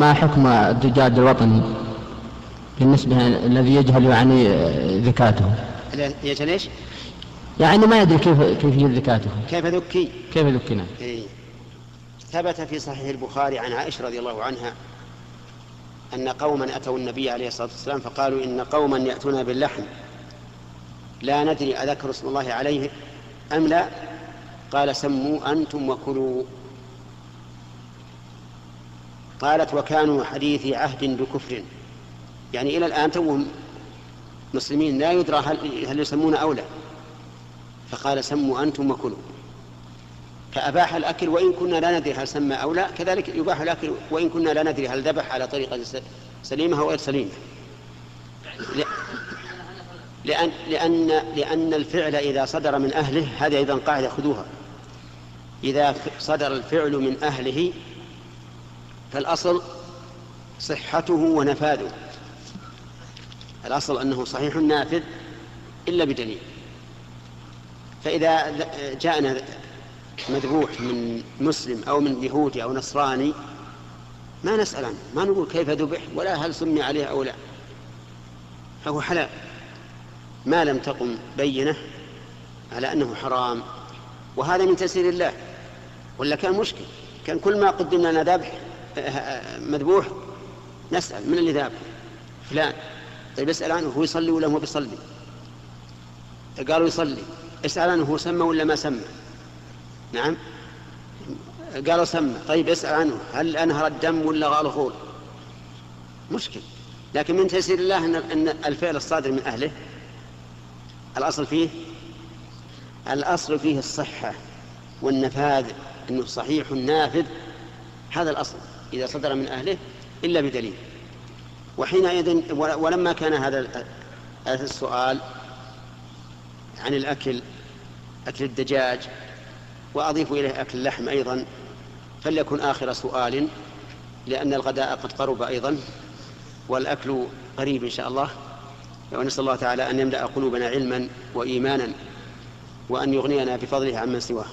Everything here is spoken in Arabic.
ما حكم الدجاج الوطني بالنسبة الذي يجهل يعني ذكاته يجهل إيش؟ يعني ما يدري كيف كيفية ذكاته كيف ذكي؟ كيف ذكينا؟ إيه. ثبت في صحيح البخاري عن عائشة رضي الله عنها أن قوما أتوا النبي عليه الصلاة والسلام فقالوا إن قوما يأتون باللحم لا ندري أذكر اسم الله عليه أم لا قال سموا أنتم وكلوا قالت وكانوا حديث عهد بكفر. يعني إلى الآن توهم مسلمين لا يدرى هل, هل يسمون أو لا. فقال سموا أنتم وكلوا. فأباح الأكل وإن كنا لا ندري هل سمى أو لا. كذلك يباح الأكل وإن كنا لا ندري هل ذبح على طريقة سليمة أو غير سليمة. لأن, لأن, لأن الفعل إذا صدر من أهله هذه أيضا قاعدة خذوها. إذا صدر الفعل من أهله فالأصل صحته ونفاذه. الأصل أنه صحيح نافذ إلا بدليل. فإذا جاءنا مذبوح من مسلم أو من يهودي أو نصراني ما نسأل عنه ما نقول كيف ذبح ولا هل سمي عليه أو لا. فهو حلال. ما لم تقم بينة على أنه حرام وهذا من تسير الله. ولا كان مشكل كان كل ما قدم لنا ذبح. مذبوح نسأل من اللي ذابح فلان. طيب اسأل عنه هو يصلي ولا هو بيصلي؟ قالوا يصلي. اسأل عنه هو سمى ولا ما سمى؟ نعم. قالوا سمى. طيب اسأل عنه هل أنهر الدم ولا غالغول مشكل. لكن من تيسير الله أن الفعل الصادر من أهله؟ الأصل فيه؟ الأصل فيه الصحة والنفاذ أنه صحيح نافذ هذا الأصل إذا صدر من أهله إلا بدليل. وحينئذ ولما كان هذا السؤال عن الأكل أكل الدجاج وأضيف إليه أكل اللحم أيضا فليكن آخر سؤال لأن الغداء قد قرب أيضا والأكل قريب إن شاء الله. ونسأل الله تعالى أن يملأ قلوبنا علما وإيمانا وأن يغنينا بفضله عمن سواه.